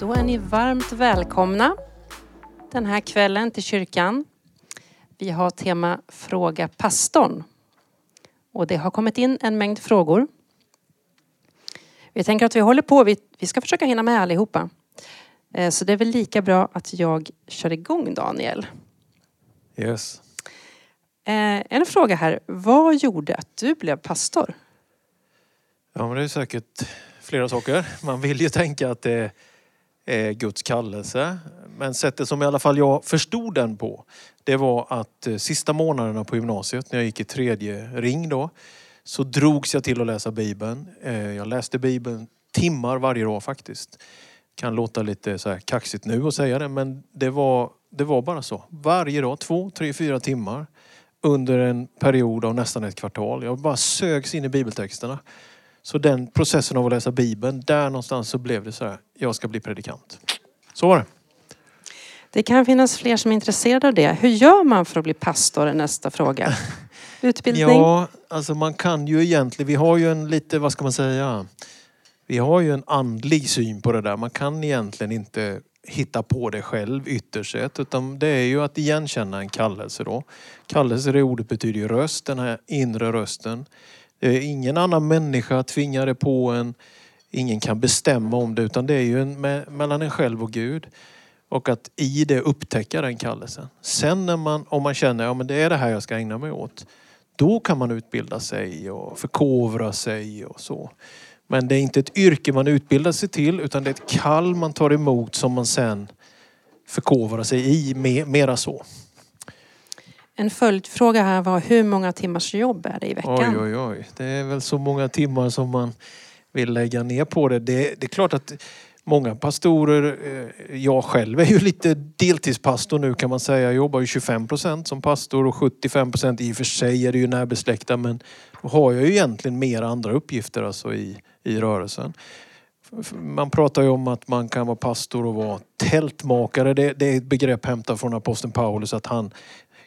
Då är ni varmt välkomna den här kvällen till kyrkan. Vi har tema Fråga pastorn. Och det har kommit in en mängd frågor. Vi tänker att vi håller på, vi, ska försöka hinna med allihopa. Eh, så det är väl lika bra att jag kör igång Daniel. Yes. Eh, En fråga här, vad gjorde att du blev pastor? Ja, men det är säkert flera saker. Man vill ju tänka att det är Guds kallelse. Men sättet som i alla fall jag förstod den på, det var att eh, sista månaderna på gymnasiet, när jag gick i tredje ring då, så drogs jag till att läsa Bibeln. Eh, Jag läste Bibeln timmar varje dag faktiskt. Kan låta lite så här kaxigt nu att säga det, men det var, det var bara så. Varje dag, två, tre, fyra timmar under en period av nästan ett kvartal. Jag bara sögs in i bibeltexterna. Så den processen av att läsa Bibeln, där någonstans så blev det så här, jag ska bli predikant. Så var det. Det kan finnas fler som är intresserade av det. Hur gör man för att bli pastor är nästa fråga. Utbildning? Ja, alltså man kan ju egentligen, vi har ju en lite, vad ska man säga, vi har ju en andlig syn på det där. Man kan egentligen inte hitta på det själv ytterst sett, utan det är ju att igenkänna en kallelse då. Kallelse, det ordet betyder ju röst, den här inre rösten. Eh, ingen annan människa tvingar det på en. Ingen kan bestämma om det utan det är ju en, mellan en själv och Gud. Och att i det upptäcka den kallelsen. Sen när man, om man känner att ja, men det är det här jag ska ägna mig åt. Då kan man utbilda sig och förkovra sig och så. Men det är inte ett yrke man utbildar sig till utan det är ett kall man tar emot som man sen förkovrar sig i. Mera så. En följdfråga här var hur många timmars jobb är det i veckan? oj, oj. Det är väl så många timmar som man vill lägga ner på det. Det, det är klart att många pastorer, eh, jag själv är ju lite deltidspastor nu kan man säga. Jag jobbar ju 25 procent som pastor och 75 procent i och för sig är det ju närbesläktat men då har jag ju egentligen mer andra uppgifter alltså i, i rörelsen. Man pratar ju om att man kan vara pastor och vara tältmakare. Det, det är ett begrepp hämtat från aposteln Paulus att han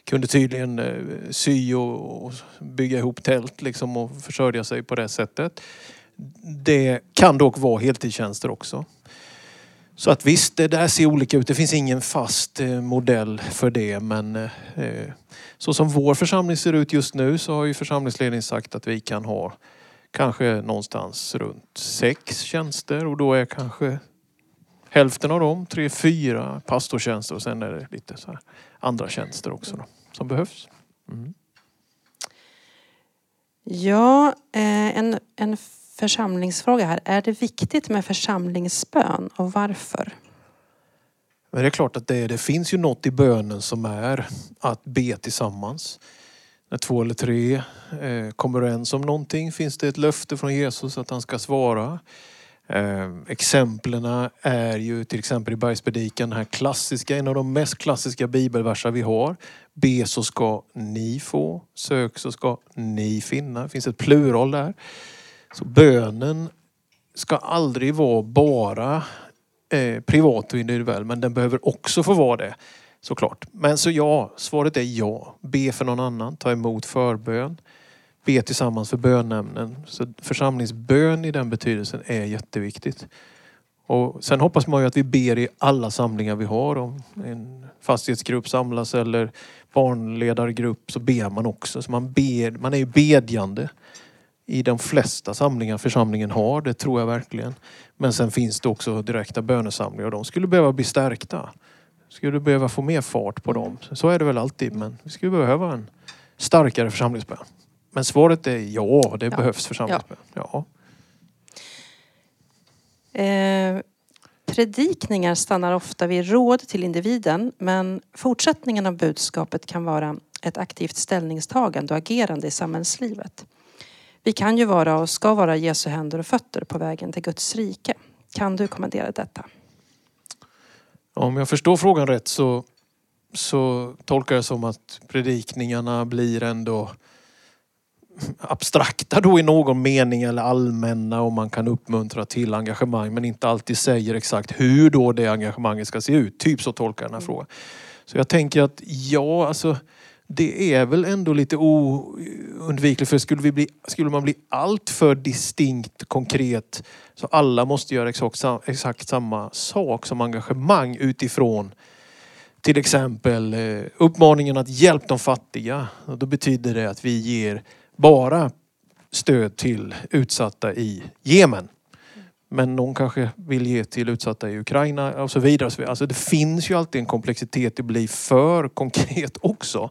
kunde tydligen eh, sy och, och bygga ihop tält liksom och försörja sig på det sättet. Det kan dock vara heltidstjänster också. Så att visst, det där ser olika ut. Det finns ingen fast eh, modell för det men eh, så som vår församling ser ut just nu så har ju församlingsledningen sagt att vi kan ha kanske någonstans runt sex tjänster och då är kanske hälften av dem, tre, fyra pastortjänster och sen är det lite så här andra tjänster också då, som behövs. Mm. Ja, eh, en, en församlingsfråga här. Är det viktigt med församlingsbön och varför? Men det är klart att det, det finns ju något i bönen som är att be tillsammans. När två eller tre eh, kommer överens om någonting finns det ett löfte från Jesus att han ska svara. Eh, exemplen är ju till exempel i Bergspredikan, den här klassiska, en av de mest klassiska bibelverser vi har. Be så ska ni få, sök så ska ni finna. Det finns ett plural där. Så bönen ska aldrig vara bara eh, privat och individuell men den behöver också få vara det såklart. Men så ja, svaret är ja. Be för någon annan, ta emot förbön. Be tillsammans för bönämnen. Så församlingsbön i den betydelsen är jätteviktigt. Och sen hoppas man ju att vi ber i alla samlingar vi har. Om en fastighetsgrupp samlas eller barnledargrupp så ber man också. Så man, ber, man är ju bedjande i de flesta samlingar församlingen har. Det tror jag verkligen. Men sen finns det också direkta bönesamlingar och de skulle behöva bli stärkta. Skulle behöva få mer fart på dem. Så är det väl alltid men vi skulle behöva en starkare församlingsbön. Men svaret är ja, det Ja. behövs församlingsbön. Ja. Eh, predikningar stannar ofta vid råd till individen men fortsättningen av budskapet kan vara ett aktivt ställningstagande och agerande i samhällslivet. Vi kan ju vara och ska vara Jesu händer och fötter på vägen till Guds rike. Kan du kommendera detta? Om jag förstår frågan rätt så, så tolkar jag som att predikningarna blir ändå abstrakta då i någon mening eller allmänna och man kan uppmuntra till engagemang men inte alltid säger exakt hur då det engagemanget ska se ut. Typ så tolkar jag den här frågan. Så jag tänker att ja, alltså det är väl ändå lite oundvikligt. För skulle, vi bli, skulle man bli allt för distinkt konkret så alla måste göra exakt, exakt samma sak som engagemang utifrån till exempel eh, uppmaningen att hjälpa de fattiga. Och då betyder det att vi ger bara stöd till utsatta i Jemen. Men någon kanske vill ge till utsatta i Ukraina och så vidare. Alltså det finns ju alltid en komplexitet, det blir för konkret också.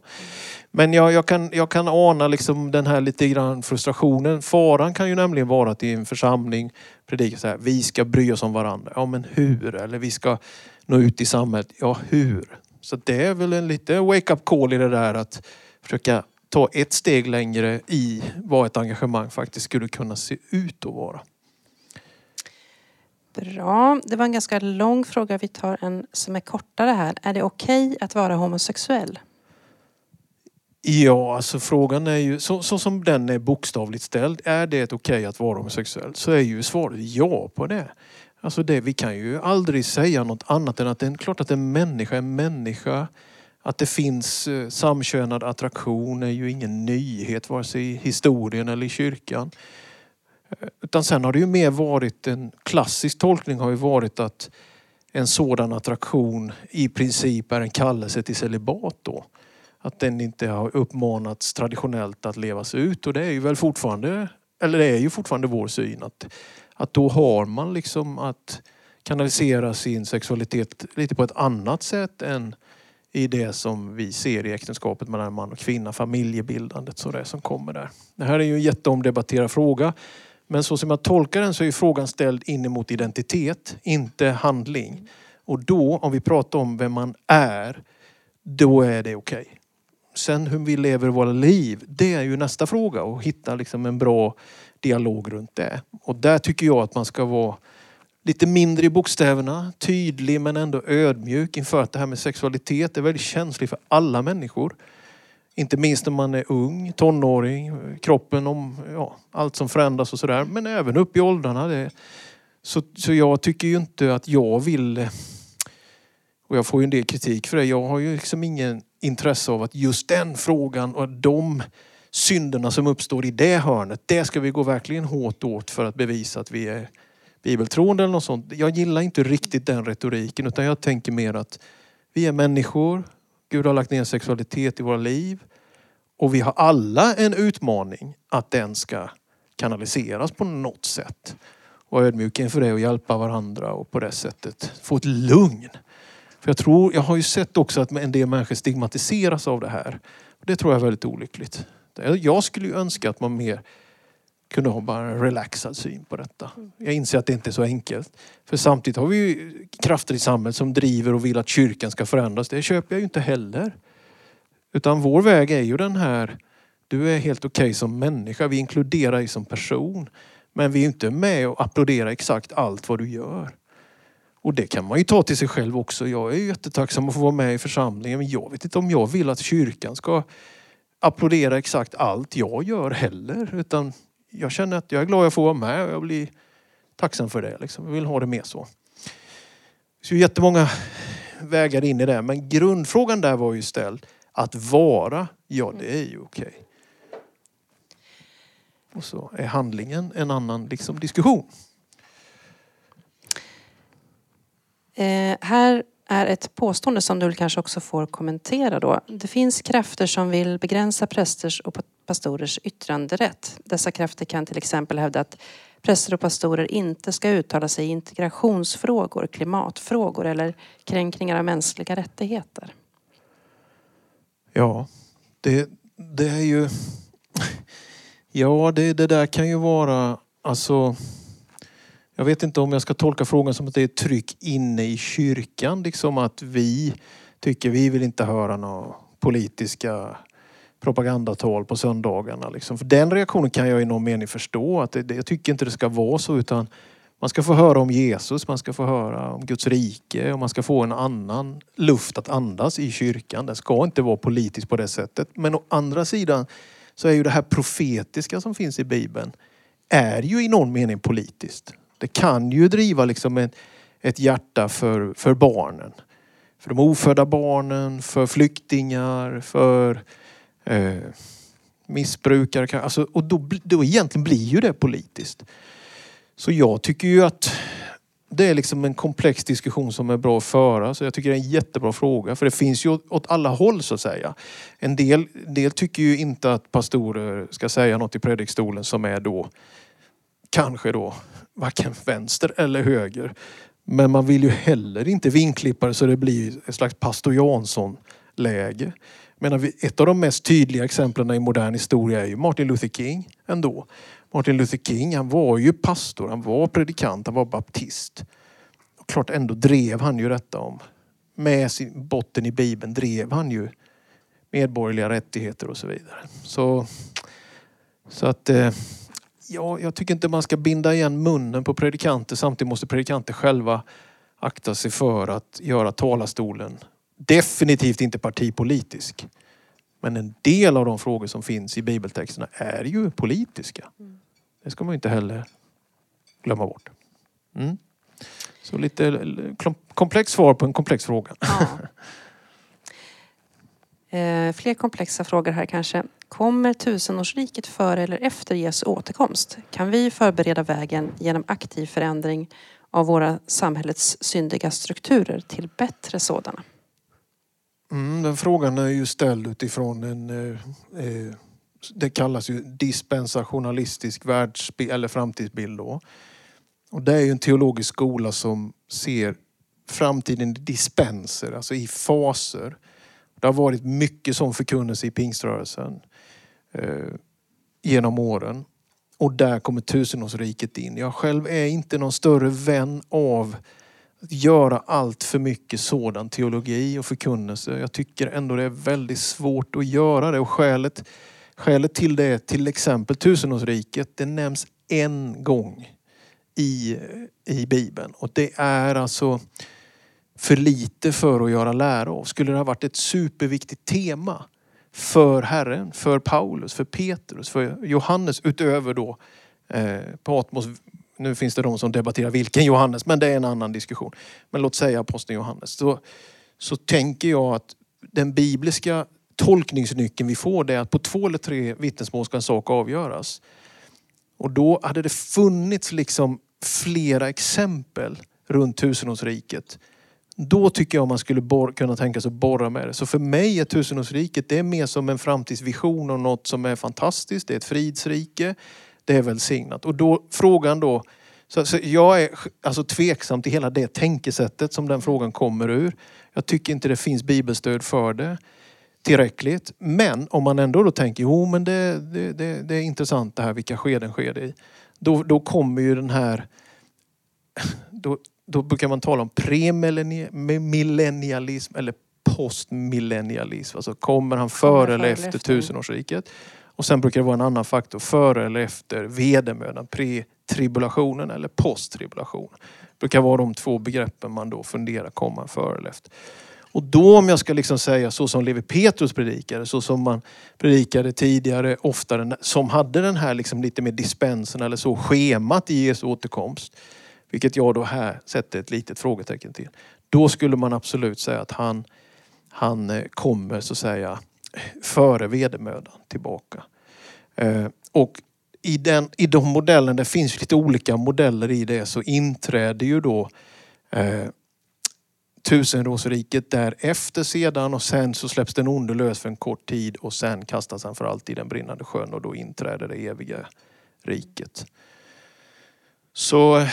Men jag, jag, kan, jag kan ana liksom den här lite grann frustrationen. Faran kan ju nämligen vara att i en församling predika så här, vi ska bry oss om varandra. Ja men hur? Eller vi ska nå ut i samhället. Ja hur? Så det är väl en lite wake-up call i det där att försöka ta ett steg längre i vad ett engagemang faktiskt skulle kunna se ut att vara. Bra. Det var en ganska lång fråga. Vi tar en som är kortare här. Är det okej okay att vara homosexuell? Ja, alltså frågan är ju så, så, som den är bokstavligt ställd. Är det okej okay att vara homosexuell? Så är ju svaret ja på det. Alltså det, vi kan ju aldrig säga något annat än att det är klart att en människa är en människa. Att det finns eh, samkönad attraktion är ju ingen nyhet vare sig i historien eller i kyrkan. Eh, utan sen har det ju mer varit en klassisk tolkning har ju varit att en sådan attraktion i princip är en kallelse till celibat då. Att den inte har uppmanats traditionellt att levas ut och det är ju väl fortfarande, eller det är ju fortfarande vår syn att, att då har man liksom att kanalisera sin sexualitet lite på ett annat sätt än i det som vi ser i äktenskapet mellan man och kvinna, familjebildandet så det som kommer där. Det här är ju en jätteomdebatterad fråga. Men så som jag tolkar den så är frågan ställd in emot identitet, inte handling. Och då, om vi pratar om vem man är, då är det okej. Okay. Sen hur vi lever våra liv, det är ju nästa fråga och hitta liksom en bra dialog runt det. Och där tycker jag att man ska vara lite mindre i bokstäverna, tydlig men ändå ödmjuk inför att det här med sexualitet är väldigt känsligt för alla människor. Inte minst när man är ung, tonåring, kroppen, om ja, allt som förändras och sådär. Men även upp i åldrarna. Det, så, så jag tycker ju inte att jag vill... Och jag får ju en del kritik för det. Jag har ju liksom ingen intresse av att just den frågan och de synderna som uppstår i det hörnet, det ska vi gå verkligen hårt åt för att bevisa att vi är bibeltroende eller något sånt. Jag gillar inte riktigt den retoriken utan jag tänker mer att vi är människor, Gud har lagt ner sexualitet i våra liv. Och vi har alla en utmaning att den ska kanaliseras på något sätt. Och ödmjuka inför det och hjälpa varandra och på det sättet få ett lugn. För jag tror, jag har ju sett också att en del människor stigmatiseras av det här. Det tror jag är väldigt olyckligt. Jag skulle ju önska att man mer kunde ha bara en relaxad syn på detta. Jag inser att det inte är så enkelt. För samtidigt har vi ju krafter i samhället som driver och vill att kyrkan ska förändras. Det köper jag ju inte heller. Utan vår väg är ju den här, du är helt okej okay som människa, vi inkluderar dig som person. Men vi är inte med och applåderar exakt allt vad du gör. Och det kan man ju ta till sig själv också. Jag är ju jättetacksam att få vara med i församlingen men jag vet inte om jag vill att kyrkan ska applådera exakt allt jag gör heller. Utan jag känner att jag är glad att jag får vara med och jag blir tacksam för det. Liksom. Jag vill ha det med så. Det finns jättemånga vägar in i det men grundfrågan där var ju ställd. Att vara, ja det är ju okej. Okay. Och så är handlingen en annan liksom, diskussion. Eh, här är ett påstående som du kanske också får kommentera då. Det finns krafter som vill begränsa prästers och pastorers yttranderätt. Dessa krafter kan till exempel hävda att präster och pastorer inte ska uttala sig i integrationsfrågor, klimatfrågor eller kränkningar av mänskliga rättigheter. Ja, det, det är ju... Ja, det, det där kan ju vara... Alltså... Jag vet inte om jag ska tolka frågan som att det är tryck inne i kyrkan. Liksom att vi tycker vi vill inte höra några politiska propagandatal på söndagarna. Liksom. För den reaktionen kan jag i någon mening förstå. Att det, jag tycker inte det ska vara så utan man ska få höra om Jesus, man ska få höra om Guds rike och man ska få en annan luft att andas i kyrkan. Den ska inte vara politisk på det sättet. Men å andra sidan så är ju det här profetiska som finns i Bibeln är ju i någon mening politiskt. Det kan ju driva liksom ett, ett hjärta för, för barnen. för de ofödda barnen, för flyktingar, för eh, missbrukare. Alltså, och då, då egentligen blir ju det politiskt. Så jag tycker ju att det är liksom en komplex diskussion som är bra att föra. Så jag tycker det är en jättebra fråga. För det finns ju åt alla håll så att säga. En del, del tycker ju inte att pastorer ska säga något i predikstolen som är då kanske då varken vänster eller höger. Men man vill ju heller inte vinklippa det så det blir ett slags pastor Jansson Jansson-läge. ett av de mest tydliga exemplen i modern historia är ju Martin Luther King ändå. Martin Luther King han var ju pastor, han var predikant, han var baptist. Och klart ändå drev han ju detta om, med sin botten i bibeln drev han ju medborgerliga rättigheter och så vidare. Så, så att eh, ja, jag tycker inte man ska binda igen munnen på predikanter. Samtidigt måste predikanter själva akta sig för att göra talarstolen definitivt inte partipolitisk. Men en del av de frågor som finns i bibeltexterna är ju politiska. Det ska man inte heller glömma bort. Mm. Så lite komplext svar på en komplex fråga. Ja. Eh, fler komplexa frågor här kanske. Kommer tusenårsriket före eller efter Jesu återkomst? Kan vi förbereda vägen genom aktiv förändring av våra samhällets syndiga strukturer till bättre sådana? Mm, den frågan är ju ställd utifrån en eh, eh det kallas ju dispensationalistisk världsbild eller framtidsbild då. Och det är ju en teologisk skola som ser framtiden i dispenser, alltså i faser. Det har varit mycket som förkunnelse i pingströrelsen eh, genom åren. Och där kommer tusenårsriket in. Jag själv är inte någon större vän av göra allt för mycket sådan teologi och förkunnelse. Jag tycker ändå det är väldigt svårt att göra det och skälet Skälet till det är till exempel tusenårsriket. Det nämns en gång i, i Bibeln och det är alltså för lite för att göra lära av. Skulle det ha varit ett superviktigt tema för Herren, för Paulus, för Petrus, för Johannes utöver då eh, Patmos. Nu finns det de som debatterar vilken Johannes, men det är en annan diskussion. Men låt säga aposteln Johannes. Så, så tänker jag att den bibliska tolkningsnyckeln vi får det är att på två eller tre vittnesmål ska en sak avgöras. Och då hade det funnits liksom flera exempel runt tusenårsriket. Då tycker jag man skulle kunna tänka sig att borra med det. Så för mig är tusenårsriket det är mer som en framtidsvision och något som är fantastiskt. Det är ett fridsrike. Det är välsignat. Och då frågan då så, så, jag är alltså tveksam till hela det tänkesättet som den frågan kommer ur. Jag tycker inte det finns bibelstöd för det tillräckligt. Men om man ändå då tänker, jo men det, det, det, det är intressant det här vilka skeden sker det i. Då, då kommer ju den här, då, då brukar man tala om premillennialism eller postmillennialism. Alltså kommer han före eller efter, efter tusenårsriket? Och sen brukar det vara en annan faktor, före eller efter vedermödan, pre-tribulationen eller post-tribulation. Det brukar vara de två begreppen man då funderar, kommer före eller efter? Och då om jag ska liksom säga så som Levi Petrus predikade, så som man predikade tidigare oftare, som hade den här liksom lite mer dispensen eller så schemat i Jesu återkomst. Vilket jag då här sätter ett litet frågetecken till. Då skulle man absolut säga att han, han eh, kommer så att säga före vedermödan tillbaka. Eh, och i, den, i de modellerna, det finns lite olika modeller i det, så inträder ju då eh, tusenårsriket därefter sedan och sen så släpps den onde lös för en kort tid och sen kastas han för alltid i den brinnande sjön och då inträder det eviga riket. Så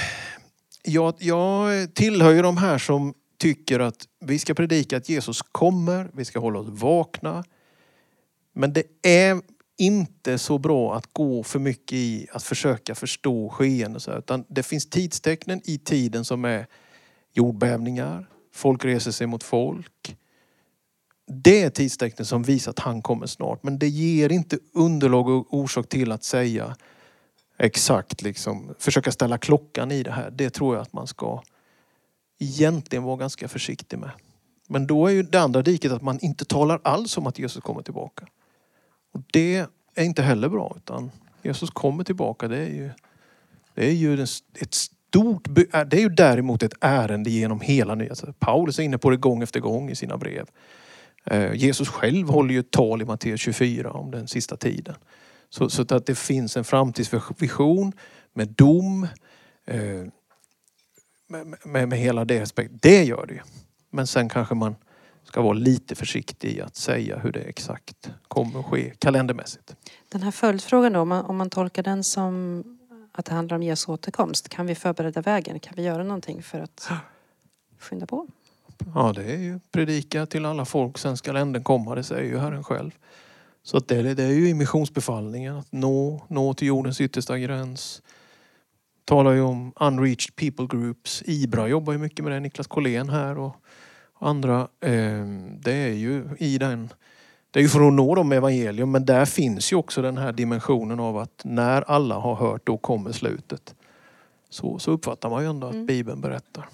jag, jag tillhör ju de här som tycker att vi ska predika att Jesus kommer, vi ska hålla oss vakna. Men det är inte så bra att gå för mycket i att försöka förstå skeenden. Utan det finns tidstecknen i tiden som är jordbävningar, Folk reser sig mot folk. Det är tidstecknen som visar att han kommer snart. Men det ger inte underlag och orsak till att säga exakt liksom, försöka ställa klockan i det här. Det tror jag att man ska egentligen vara ganska försiktig med. Men då är ju det andra diket att man inte talar alls om att Jesus kommer tillbaka. Och det är inte heller bra utan Jesus kommer tillbaka. Det är ju, det är ju ett stort, äh, det är ju däremot ett ärende genom hela nya Paulus är inne på det gång efter gång i sina brev. Eh, Jesus själv håller ju ett tal i Matteus 24 om den sista tiden. Så, så att det finns en framtidsvision med dom, eh, med, med, med hela det aspekt. Det gör det ju. Men sen kanske man ska vara lite försiktig i att säga hur det exakt kommer att ske kalendermässigt. Den här följdfrågan då, om man, om man tolkar den som att det handlar om Jesu återkomst. Kan vi förbereda vägen? Kan vi göra någonting för att skynda på? Ja, det är ju predika till alla folk, sen ska änden komma, det säger ju Herren själv. Så att det, det är ju i missionsbefallningen att nå, nå till jordens yttersta gräns. Talar ju om unreached people groups. Ibra jobbar ju mycket med det, Niklas Collén här och andra. Eh, det är ju i den det är ju för att nå dem med evangelium men där finns ju också den här dimensionen av att när alla har hört då kommer slutet. Så, så uppfattar man ju ändå att mm. Bibeln berättar.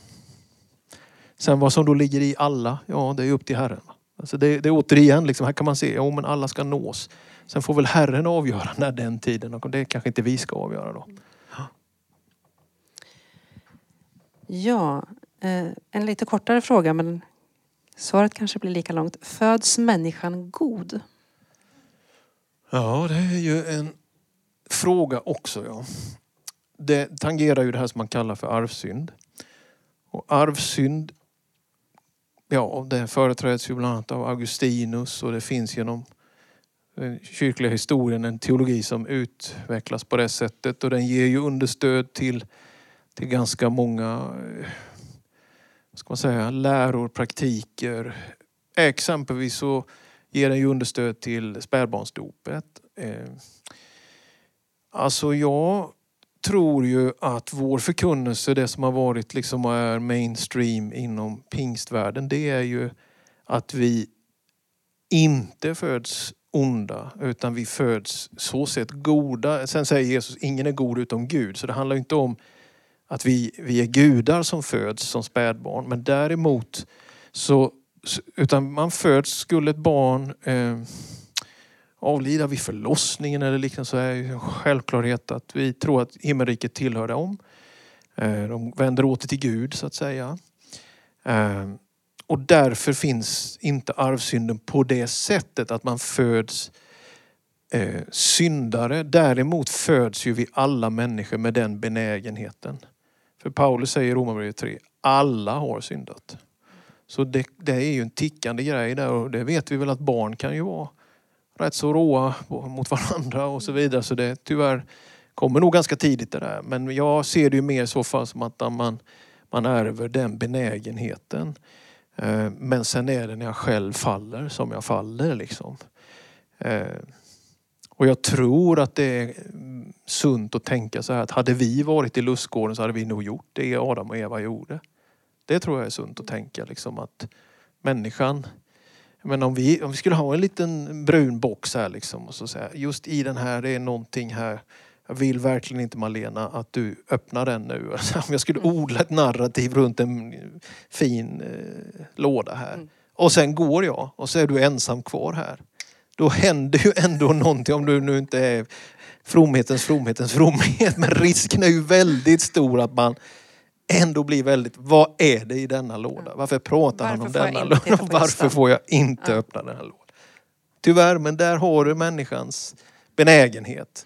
Sen vad som då ligger i alla, ja det är upp till Herren. Alltså det, det är återigen, liksom, här kan man se, ja men alla ska nås. Sen får väl Herren avgöra när den tiden, och det kanske inte vi ska avgöra då. Ja, eh, en lite kortare fråga men Svaret kanske blir lika långt. Föds människan god? Ja, det är ju en fråga också. Ja. Det tangerar ju det här som man kallar för arvsynd. Och arvsynd, ja det företräds ju bland annat av Augustinus och det finns genom den kyrkliga historien en teologi som utvecklas på det sättet och den ger ju understöd till, till ganska många eh, ska man säga, läror, praktiker. Exempelvis så ger den ju understöd till spädbarnsdopet. Eh, alltså jag tror ju att vår förkunnelse, det som har varit liksom är mainstream inom pingstvärlden, det är ju att vi inte föds onda utan vi föds så sett goda. Sen säger Jesus, ingen är god utom Gud. Så det handlar inte om att vi, vi är gudar som föds som spädbarn. Men däremot så, utan man föds, skulle ett barn eh, avlida vid förlossningen eller liknande så är det en självklarhet att vi tror att himmelriket tillhör dem. Eh, de vänder åter till Gud så att säga. Eh, och därför finns inte arvsynden på det sättet att man föds eh, syndare. Däremot föds ju vi alla människor med den benägenheten. För Paulus säger i Romarbrevet 3, alla har syndat. Så det, det, är ju en tickande grej där och det vet vi väl att barn kan ju vara rätt så råa mot varandra och så vidare. Så det tyvärr kommer nog ganska tidigt det där. Men jag ser det ju mer i så fall som att man, man ärver den benägenheten. Eh, men sen är det när jag själv faller som jag faller liksom. Eh, och jag tror att det är sunt att tänka så här att hade vi varit i lustgården så hade vi nog gjort det Adam och Eva gjorde. Det tror jag är sunt att tänka liksom att människan men om vi, om vi skulle ha en liten brun box här liksom och så säga just i den här det är någonting här. Jag vill verkligen inte Malena att du öppnar den nu. Om jag skulle odla ett narrativ runt en fin eh, låda här. Mm. Och sen går jag och så är du ensam kvar här då händer ju ändå någonting om du nu inte är fromhetens fromhetens fromhet. Men risken är ju väldigt stor att man ändå blir väldigt, vad är det i denna låda? Varför pratar Varför han om denna låda? Varför får jag inte ja. öppna den här lådan? Tyvärr, men där har du människans benägenhet.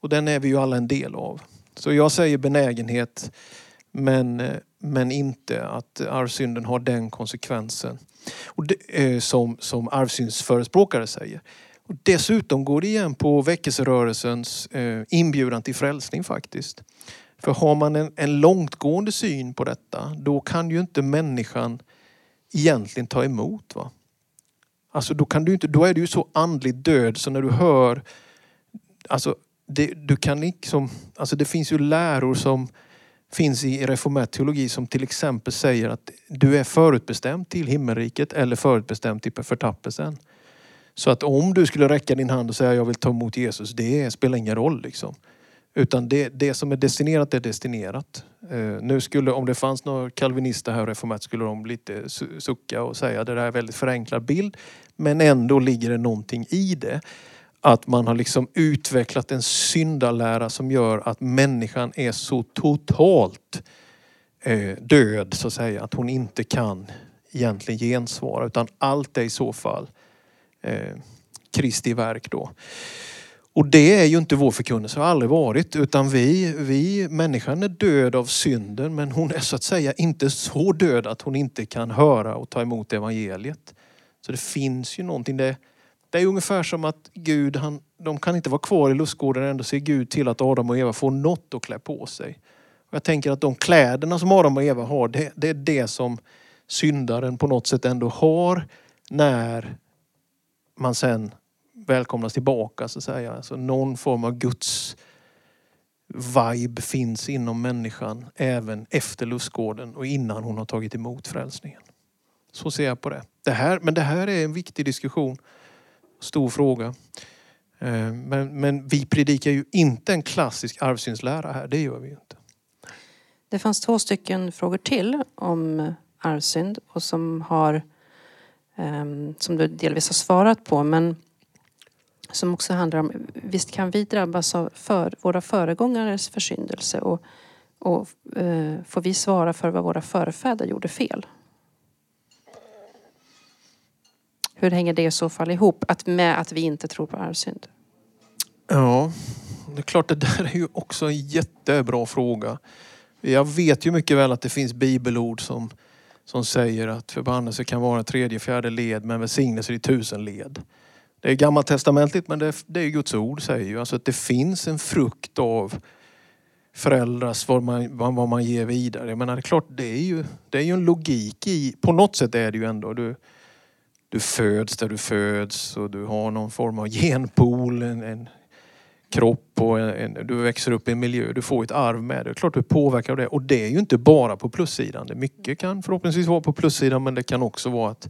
Och den är vi ju alla en del av. Så jag säger benägenhet men, men inte att arvsynden har den konsekvensen. Och det, eh, som, som arvsynsförespråkare säger. Och dessutom går det igen på väckelserörelsens eh, inbjudan till frälsning faktiskt. För har man en, en långtgående syn på detta, då kan ju inte människan egentligen ta emot. Va? Alltså då, kan du inte, då är du ju så andligt död så när du hör... Alltså det, du kan liksom, alltså det finns ju läror som finns i reformerad teologi som till exempel säger att du är förutbestämd till himmelriket eller förutbestämd till förtappelsen. Så att om du skulle räcka din hand och säga jag vill ta emot Jesus, det spelar ingen roll. Liksom. Utan det, det som är destinerat är destinerat. Uh, nu skulle, om det fanns några kalvinister här reformat skulle de lite sucka och säga att det där är en väldigt förenklad bild. Men ändå ligger det någonting i det att man har liksom utvecklat en syndalära som gör att människan är så totalt eh, död så att säga att hon inte kan egentligen gensvara utan allt är i så fall eh, Kristi verk då. Och det är ju inte vår förkunnelse, har aldrig varit. Utan vi, vi, människan är död av synden men hon är så att säga inte så död att hon inte kan höra och ta emot evangeliet. Så det finns ju någonting. Det, det är ungefär som att Gud, han, de kan inte vara kvar i lustgården ändå ser Gud till att Adam och Eva får något att klä på sig. Och jag tänker att de kläderna som Adam och Eva har, det, det är det som syndaren på något sätt ändå har när man sen välkomnas tillbaka så att säga. Alltså någon form av Guds vibe finns inom människan även efter lustgården och innan hon har tagit emot frälsningen. Så ser jag på det. det här, men det här är en viktig diskussion. Stor fråga. Eh, men, men vi predikar ju inte en klassisk arvsyndslära här. Det gör vi ju inte. Det fanns två stycken frågor till om arvsynd och som har ehm, som du delvis har svarat på. Men som också handlar om, visst kan vi drabbas av för, våra föregångares försyndelse och, och eh, får vi svara för vad våra förfäder gjorde fel? Hur hänger det i så fall ihop att med att vi inte tror på arvsynd? Ja, det är klart det där är ju också en jättebra fråga. Jag vet ju mycket väl att det finns bibelord som, som säger att förbannelse kan vara tredje, fjärde led men välsignelse i tusen led. Det är gammaltestamentligt men det, det är Guds ord säger ju. Alltså att det finns en frukt av föräldrars, vad man, vad man ger vidare. Jag menar, det är klart, det är, ju, det är ju en logik i, på något sätt är det ju ändå. Du, du föds där du föds och du har någon form av genpool, en, en kropp och en, en, du växer upp i en miljö. Du får ett arv med dig. Det är klart du påverkar av det. Och det är ju inte bara på plussidan. Det mycket kan förhoppningsvis vara på plussidan men det kan också vara att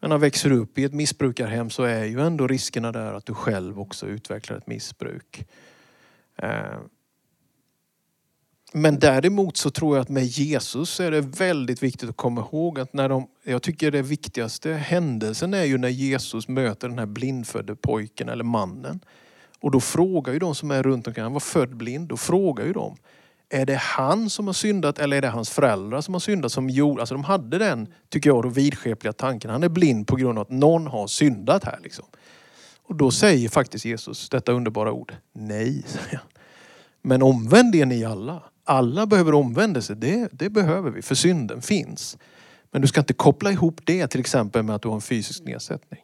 när man växer upp i ett missbrukarhem så är ju ändå riskerna där att du själv också utvecklar ett missbruk. Eh, men däremot så tror jag att med Jesus är det väldigt viktigt att komma ihåg att när de, jag tycker det viktigaste händelsen är ju när Jesus möter den här blindfödde pojken eller mannen. Och då frågar ju de som är runt omkring, han var född blind, då frågar ju de är det han som har syndat eller är det hans föräldrar som har syndat? Som gjorde, alltså de hade den, tycker jag, då vidskepliga tanken. Han är blind på grund av att någon har syndat här. Liksom. Och då säger faktiskt Jesus detta underbara ord. Nej, säger han. Men omvänd är ni alla. Alla behöver omvändelse. Det, det behöver vi, för synden finns. Men du ska inte koppla ihop det till exempel med att du har en fysisk nedsättning.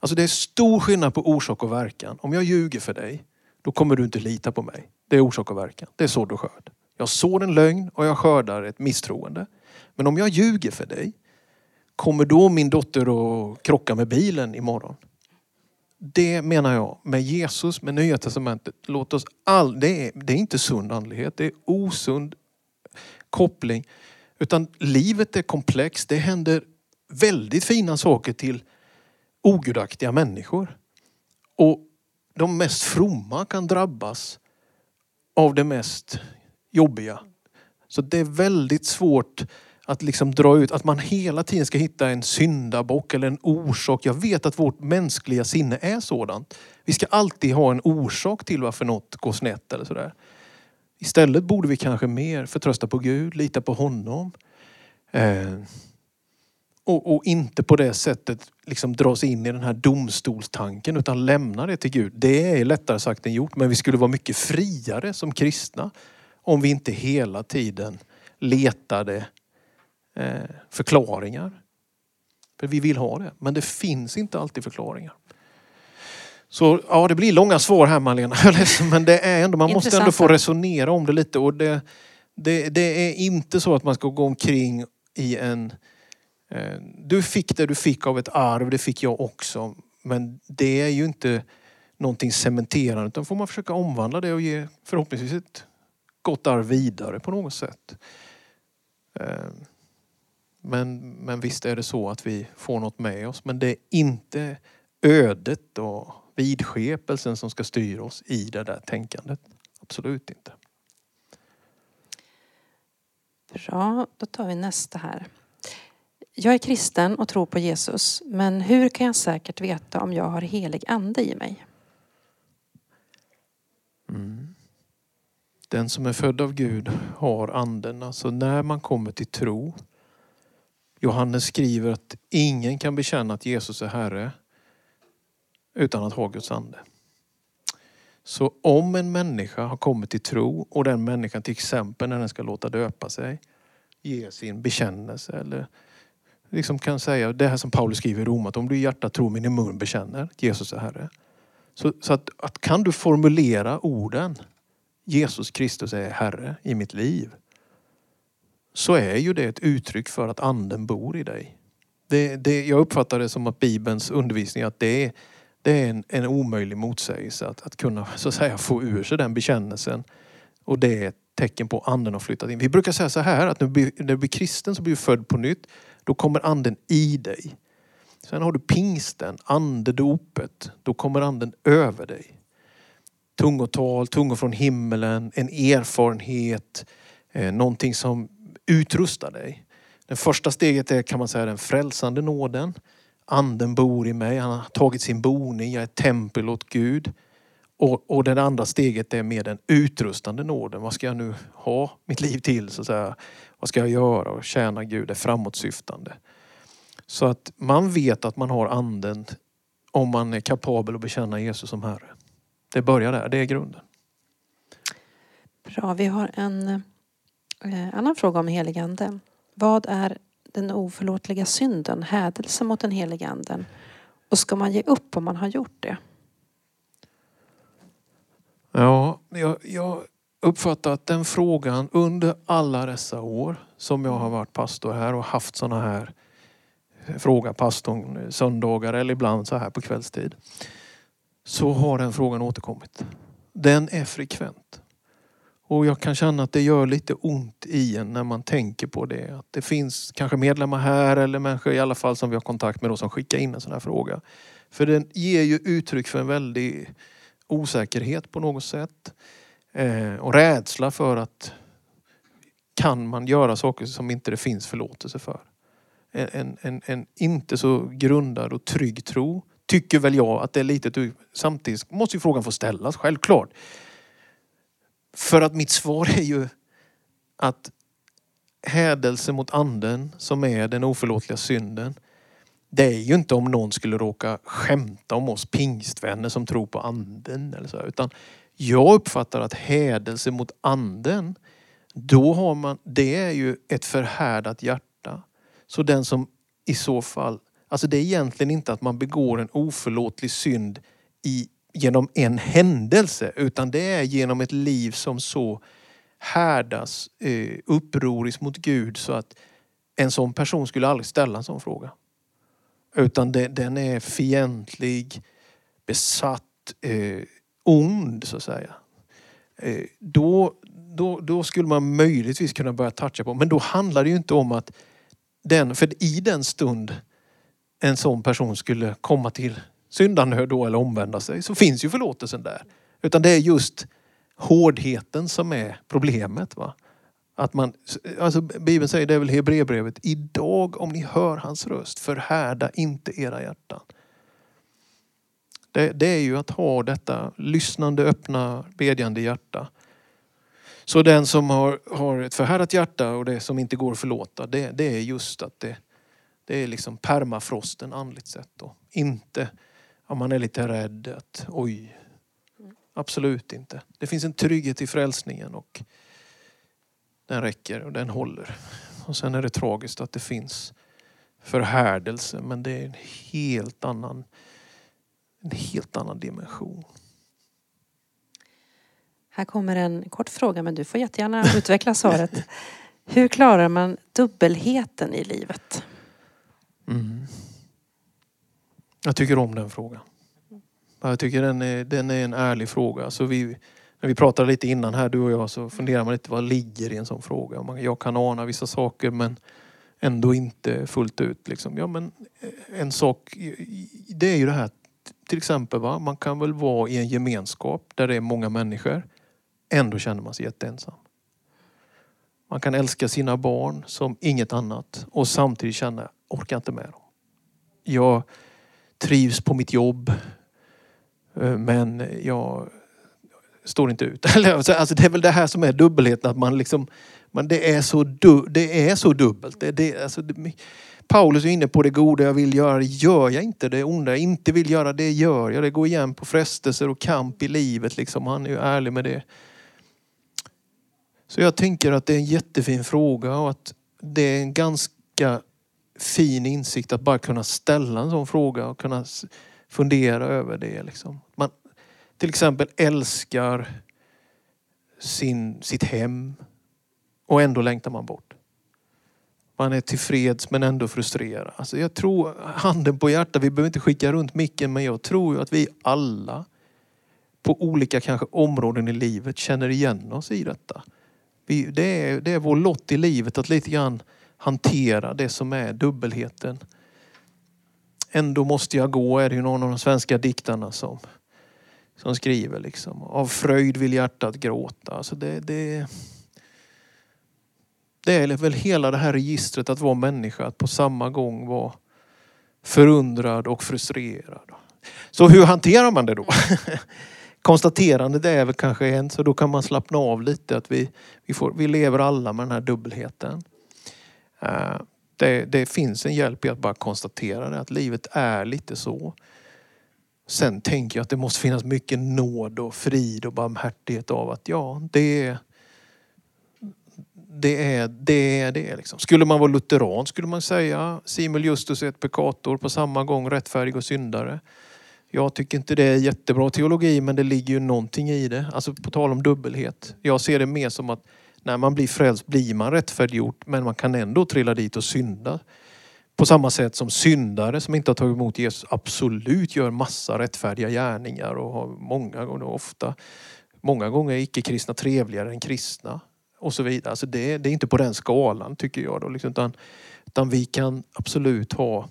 Alltså det är stor skillnad på orsak och verkan. Om jag ljuger för dig, då kommer du inte lita på mig. Det är orsak och verkan. Det är sådd och skörd. Jag sår en lögn och jag skördar ett misstroende. Men om jag ljuger för dig, kommer då min dotter att krocka med bilen imorgon? Det menar jag med Jesus, med Nya Testamentet. Låt oss all, det, är, det är inte sund andlighet, det är osund koppling. Utan livet är komplext. Det händer väldigt fina saker till ogudaktiga människor. Och de mest fromma kan drabbas av det mest jobbiga. Så det är väldigt svårt att liksom dra ut, att man hela tiden ska hitta en syndabock eller en orsak. Jag vet att vårt mänskliga sinne är sådant. Vi ska alltid ha en orsak till varför något går snett eller sådär. Istället borde vi kanske mer förtrösta på Gud, lita på honom. Eh, och, och, inte på det sättet liksom dras in i den här domstolstanken utan lämna det till Gud. Det är lättare sagt än gjort men vi skulle vara mycket friare som kristna om vi inte hela tiden letade förklaringar. För vi vill ha det, men det finns inte alltid förklaringar. Så ja, det blir långa svar här Malena, men det är ändå, man måste ändå få resonera om det lite. Och det, det, det är inte så att man ska gå omkring i en Eh, du fick det du fick av ett arv, det fick jag också. Men det är ju inte någonting cementerande utan får man försöka omvandla det och ge förhoppningsvis ett gott arv vidare på något sätt. Eh, men, men visst är det så att vi får något med oss men det är inte ödet och vidskepelsen som ska styra oss i det där tänkandet. Absolut inte. Bra, då tar vi nästa här. jag är kristen och tror på Jesus, men hur kan jag säkert veta om jag har helig ande i mig? Mm. Den som är född av Gud har anden. Alltså när man kommer till tro. Johannes skriver att ingen kan bekänna att Jesus är Herre utan att ha Guds ande. Så om en människa har kommit till tro och den människan till exempel när den ska låta döpa sig ger sin bekännelse eller liksom kan säga det här som Paulus skriver i Rom att om du i hjärtat tror men i mun bekänner att Jesus är Herre. Så, så att, att, kan du formulera orden Jesus Kristus är Herre i mitt liv så är ju det ett uttryck för att anden bor i dig. Det, det, jag uppfattar det som att Bibelns undervisning att det är, det är en, en omöjlig motsägelse att, att kunna så att säga få ur sig den bekännelsen. Och det är ett tecken på att anden har flyttat in. Vi brukar säga så här att när du blir, när du blir kristen så blir du född på nytt. Då kommer anden i dig. Sen har du pingsten, andedopet. Då kommer anden över dig. Tungotal, tungor från himmelen, en erfarenhet, eh, någonting som Utrusta dig. Det första steget är kan man säga den frälsande nåden. Anden bor i mig, han har tagit sin boning, jag är ett tempel åt Gud. Och, och det andra steget är med den utrustande nåden. Vad ska jag nu ha mitt liv till? Så att säga? Vad ska jag göra? Och tjäna Gud är framåtsyftande. Så att man vet att man har anden om man är kapabel att bekänna Jesus som Herre. Det börjar där, det är grunden. Bra, vi har en eh, annan fråga om heligande. Vad är den oförlåtliga synden, hädelse mot den helige anden? Och ska man ge upp om man har gjort det? Ja, jag, jag uppfattar att den frågan under alla dessa år som jag har varit pastor här och haft sådana här eh, fråga pastorn eh, söndagar eller ibland så här på kvällstid. Så har den frågan återkommit. Den är frekvent. Och jag kan känna att det gör lite ont i en när man tänker på det. Att det finns kanske medlemmar här eller människor i alla fall som vi har kontakt med då, som skickar in en sån här fråga. För den ger ju uttryck för en väldig osäkerhet på något sätt. Eh, och rädsla för att kan man göra saker som inte det finns förlåtelse för. En, en, en inte så grundad och trygg tro tycker väl jag att det är lite... Samtidigt måste ju frågan få ställas, självklart. För att mitt svar är ju att hädelse mot anden som är den oförlåtliga synden det är ju inte om någon skulle råka skämta om oss pingstvänner som tror på anden. Eller så, utan jag uppfattar att hädelse mot anden, då har man, det är ju ett förhärdat hjärta. Så den som i så fall, alltså det är egentligen inte att man begår en oförlåtlig synd i, genom en händelse utan det är genom ett liv som så härdas eh, upproriskt mot Gud så att en sån person skulle aldrig ställa en sån fråga. Utan det, den är fientlig, besatt, eh, ond så att säga. Eh, då, då, då skulle man möjligtvis kunna börja toucha på, men då handlar det ju inte om att den, för i den stund en sån person skulle komma till syndanöd då eller omvända sig så finns ju förlåtelsen där. Utan det är just hårdheten som är problemet. Va? Att man, alltså Bibeln säger, det är väl Hebreerbrevet, idag om ni hör hans röst, förhärda inte era hjärtan. Det, det, är ju att ha detta lyssnande, öppna, bedjande hjärta. Så den som har, har ett förhärdat hjärta och det som inte går att förlåta, det, det är just att det, det är liksom permafrosten andligt sett. Då. Inte om man är lite rädd att oj, absolut inte. Det finns en trygghet i frälsningen och den räcker och den håller. Och sen är det tragiskt att det finns förhärdelse men det är en helt annan, en helt annan dimension. Här kommer en kort fråga men du får jättegärna utveckla svaret. Hur klarar man dubbelheten i livet? Mm. Jag tycker om den frågan. Jag tycker den är, den är en ärlig fråga. Så vi, när vi pratade lite innan här, du och jag, så funderar man lite vad ligger i en sån fråga. Jag kan ana vissa saker men ändå inte fullt ut. Liksom. Ja, men eh, en sak, det är ju det här till exempel, va? man kan väl vara i en gemenskap där det är många människor. Ändå känner man sig jätteensam. Man kan älska sina barn som inget annat och samtidigt känna orkar inte med dem. Jag trivs på mitt jobb eh, men jag står inte ut. Alltså, alltså det är väl det här som är dubbelheten, att man liksom, man, det, är så du, det är så dubbelt. Det, det, alltså det, Paulus är inne på det goda jag vill göra, det gör jag inte. Det onda jag inte vill göra, det gör jag. Det går igen på frestelser och kamp i livet. Liksom. Han är ju ärlig med det. Så jag tänker att det är en jättefin fråga och att det är en ganska fin insikt att bara kunna ställa en sån fråga och kunna fundera över det. Liksom. Man till exempel älskar sin, sitt hem och ändå längtar man bort. Man är tillfreds men ändå frustrerad. Alltså jag tror, handen på hjärtat, vi behöver inte skicka runt micken men jag tror att vi alla på olika kanske områden i livet känner igen oss i detta. Vi, det, är, det är vår lott i livet att lite grann hantera det som är dubbelheten. Ändå måste jag gå, är det ju någon av de svenska diktarna som, som skriver. Liksom. Av fröjd vill hjärtat gråta. Alltså det, det, det är väl hela det här registret att vara människa, att på samma gång vara förundrad och frustrerad. Så hur hanterar man det då? Konstaterandet är väl kanske en, så då kan man slappna av lite. Att vi, vi, får, vi lever alla med den här dubbelheten. Eh, det, det, finns en hjälp i att bara konstatera det, att livet är lite så. Sen tänker jag att det måste finnas mycket nåd och frid och barmhärtighet av att ja, det är det är det. Är det liksom. Skulle man vara lutheran skulle man säga Simul Justus et peccator på samma gång rättfärdig och syndare. Jag tycker inte det är jättebra teologi men det ligger ju någonting i det. Alltså på tal om dubbelhet. Jag ser det mer som att när man blir frälst blir man rättfärdiggjort men man kan ändå trilla dit och synda. På samma sätt som syndare som inte har tagit emot Jesus absolut gör massa rättfärdiga gärningar och har många gånger, ofta, många gånger icke-kristna trevligare än kristna. Och så vidare. Alltså det, det är inte på den skalan tycker jag. Då, liksom, utan, utan vi kan absolut ha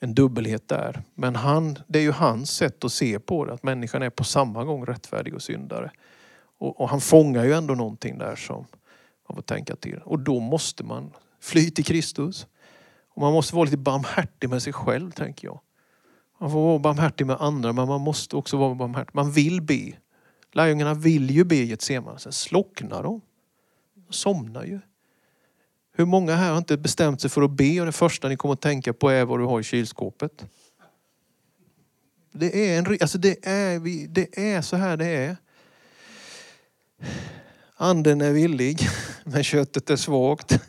en dubbelhet där. Men han, det är ju hans sätt att se på det, att människan är på samma gång rättfärdig och syndare. Och, och han fångar ju ändå någonting där som man får tänka till. Och då måste man fly till Kristus. Och man måste vara lite barmhärtig med sig själv, tänker jag. Man får vara barmhärtig med andra, men man måste också vara barmhärtig. Man vill be. Lärjungarna vill ju be i Getsemane, sen slocknar de. De somnar ju. Hur många här har inte bestämt sig för att be och det första ni kommer att tänka på är vad du har i kylskåpet? Det är, en, alltså det är, det är så här det är. Anden är villig, men köttet är svagt.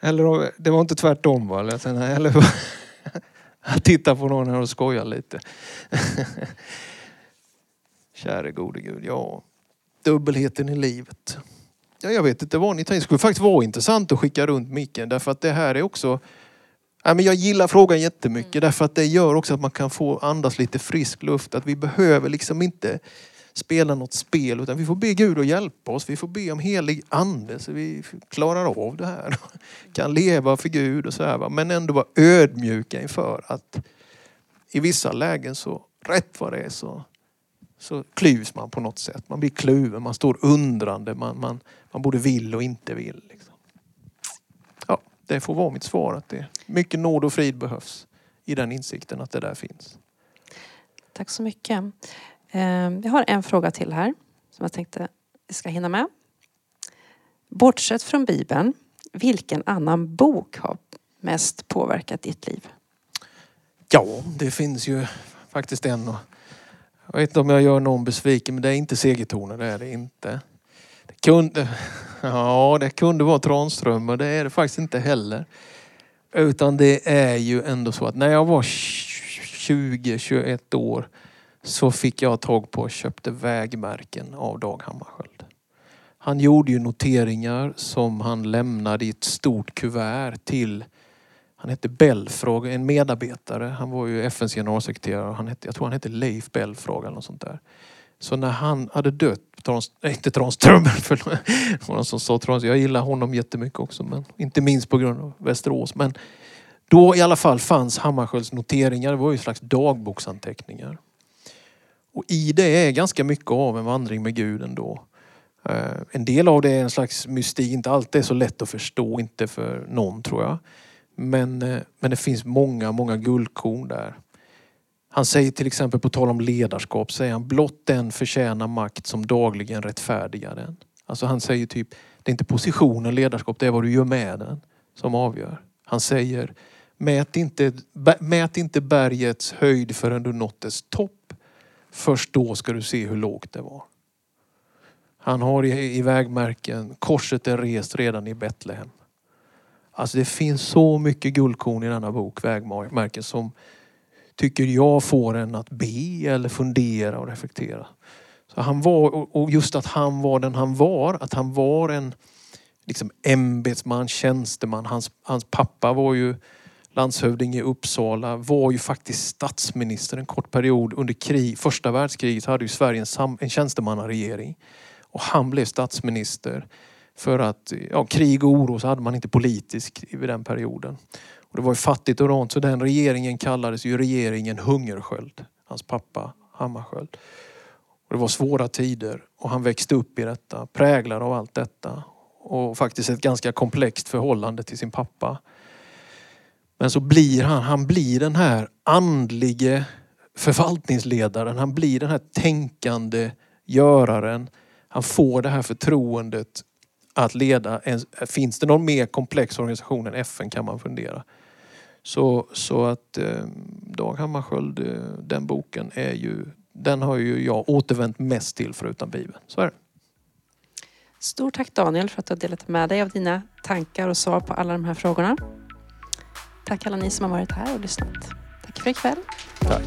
Eller det var inte tvärtom va? Eller, jag tittar på någon här och skojar lite. Käre gode Gud, ja. Dubbelheten i livet. Ja, jag vet inte vad ni tänker. Det skulle faktiskt vara intressant att skicka runt micken därför att det här är också Ja, men jag gillar frågan jättemycket mm. därför att det gör också att man kan få andas lite frisk luft. Att vi behöver liksom inte spela något spel utan vi får be Gud att hjälpa oss. Vi får be om helig ande så vi klarar av det här. Kan leva för Gud och så här. Men ändå vara ödmjuka inför att i vissa lägen så rätt vad det är så, så klyvs man på något sätt. Man blir kluven, man står undrande, man, man, man både vill och inte vill. Liksom. Ja, det får vara mitt svar att det mycket nåd och frid behövs i den insikten att det där finns. Tack så mycket. Ehm, jag har en fråga till här som jag tänkte vi ska hinna med. Bortsett från Bibeln, vilken annan bok har mest påverkat ditt liv? Ja, det finns ju faktiskt en. Jag vet inte om jag gör någon besviken, men det är inte Segertornet, det är det inte. Det kunde, ja, det kunde vara Tranströmer, det är det faktiskt inte heller. Utan det är ju ändå så att när jag var 20-21 år så fick jag tag på och köpte vägmärken av Dag Hammarskjöld. Han gjorde ju noteringar som han lämnade i ett stort kuvert till han hette Belfrage, en medarbetare. Han var ju FNs generalsekreterare. Han hette, jag tror han hette Leif Belfrage eller något sånt där. Så när han hade dött, Trons, nej, inte Tranströmer, förlåt. någon som sa Trons, jag gillar honom jättemycket också. Men inte minst på grund av Västerås. Men då i alla fall fanns Hammarskjölds noteringar. Det var ju slags dagboksanteckningar. Och i det är ganska mycket av en vandring med Gud ändå. Eh, en del av det är en slags mystik, inte allt är så lätt att förstå, inte för någon tror jag. Men, eh, men det finns många, många guldkorn där. Han säger till exempel, på tal om ledarskap, säger han blott den förtjänar makt som dagligen rättfärdigar den. Alltså han säger typ, det är inte positionen ledarskap, det är vad du gör med den som avgör. Han säger, mät inte, mät inte bergets höjd förrän du nått dess topp. Först då ska du se hur lågt det var. Han har i, i vägmärken, korset är rest redan i Betlehem. Alltså det finns så mycket guldkorn i denna bok, vägmärken, som tycker jag får en att be eller fundera och reflektera. Så han var, och- just att han var den han var, att han var en liksom ämbetsman, tjänsteman. Hans, hans pappa var ju landshövding i Uppsala, var ju faktiskt statsminister en kort period under krig, första världskriget hade ju Sverige en, sam, en tjänstemannaregering. Och han blev statsminister för att ja, krig och oro så hade man inte politisk vid den perioden. Och det var ju fattigt och rant så den regeringen kallades ju regeringen Hungersköld. Hans pappa Hammarskjöld. Och det var svåra tider och han växte upp i detta, präglad av allt detta. Och faktiskt ett ganska komplext förhållande till sin pappa. Men så blir han, han blir den här andlige förvaltningsledaren. Han blir den här tänkande göraren. Han får det här förtroendet att leda. En, finns det någon mer komplex organisation än FN kan man fundera. Så, så att eh, Dag Hammarskjöld, eh, den boken är ju, den har ju jag återvänt mest till förutom Bibeln. Så är det. Stort tack Daniel för att du har delat med dig av dina tankar och svar på alla de här frågorna. Tack alla ni som har varit här och lyssnat. Tack för ikväll. Tack.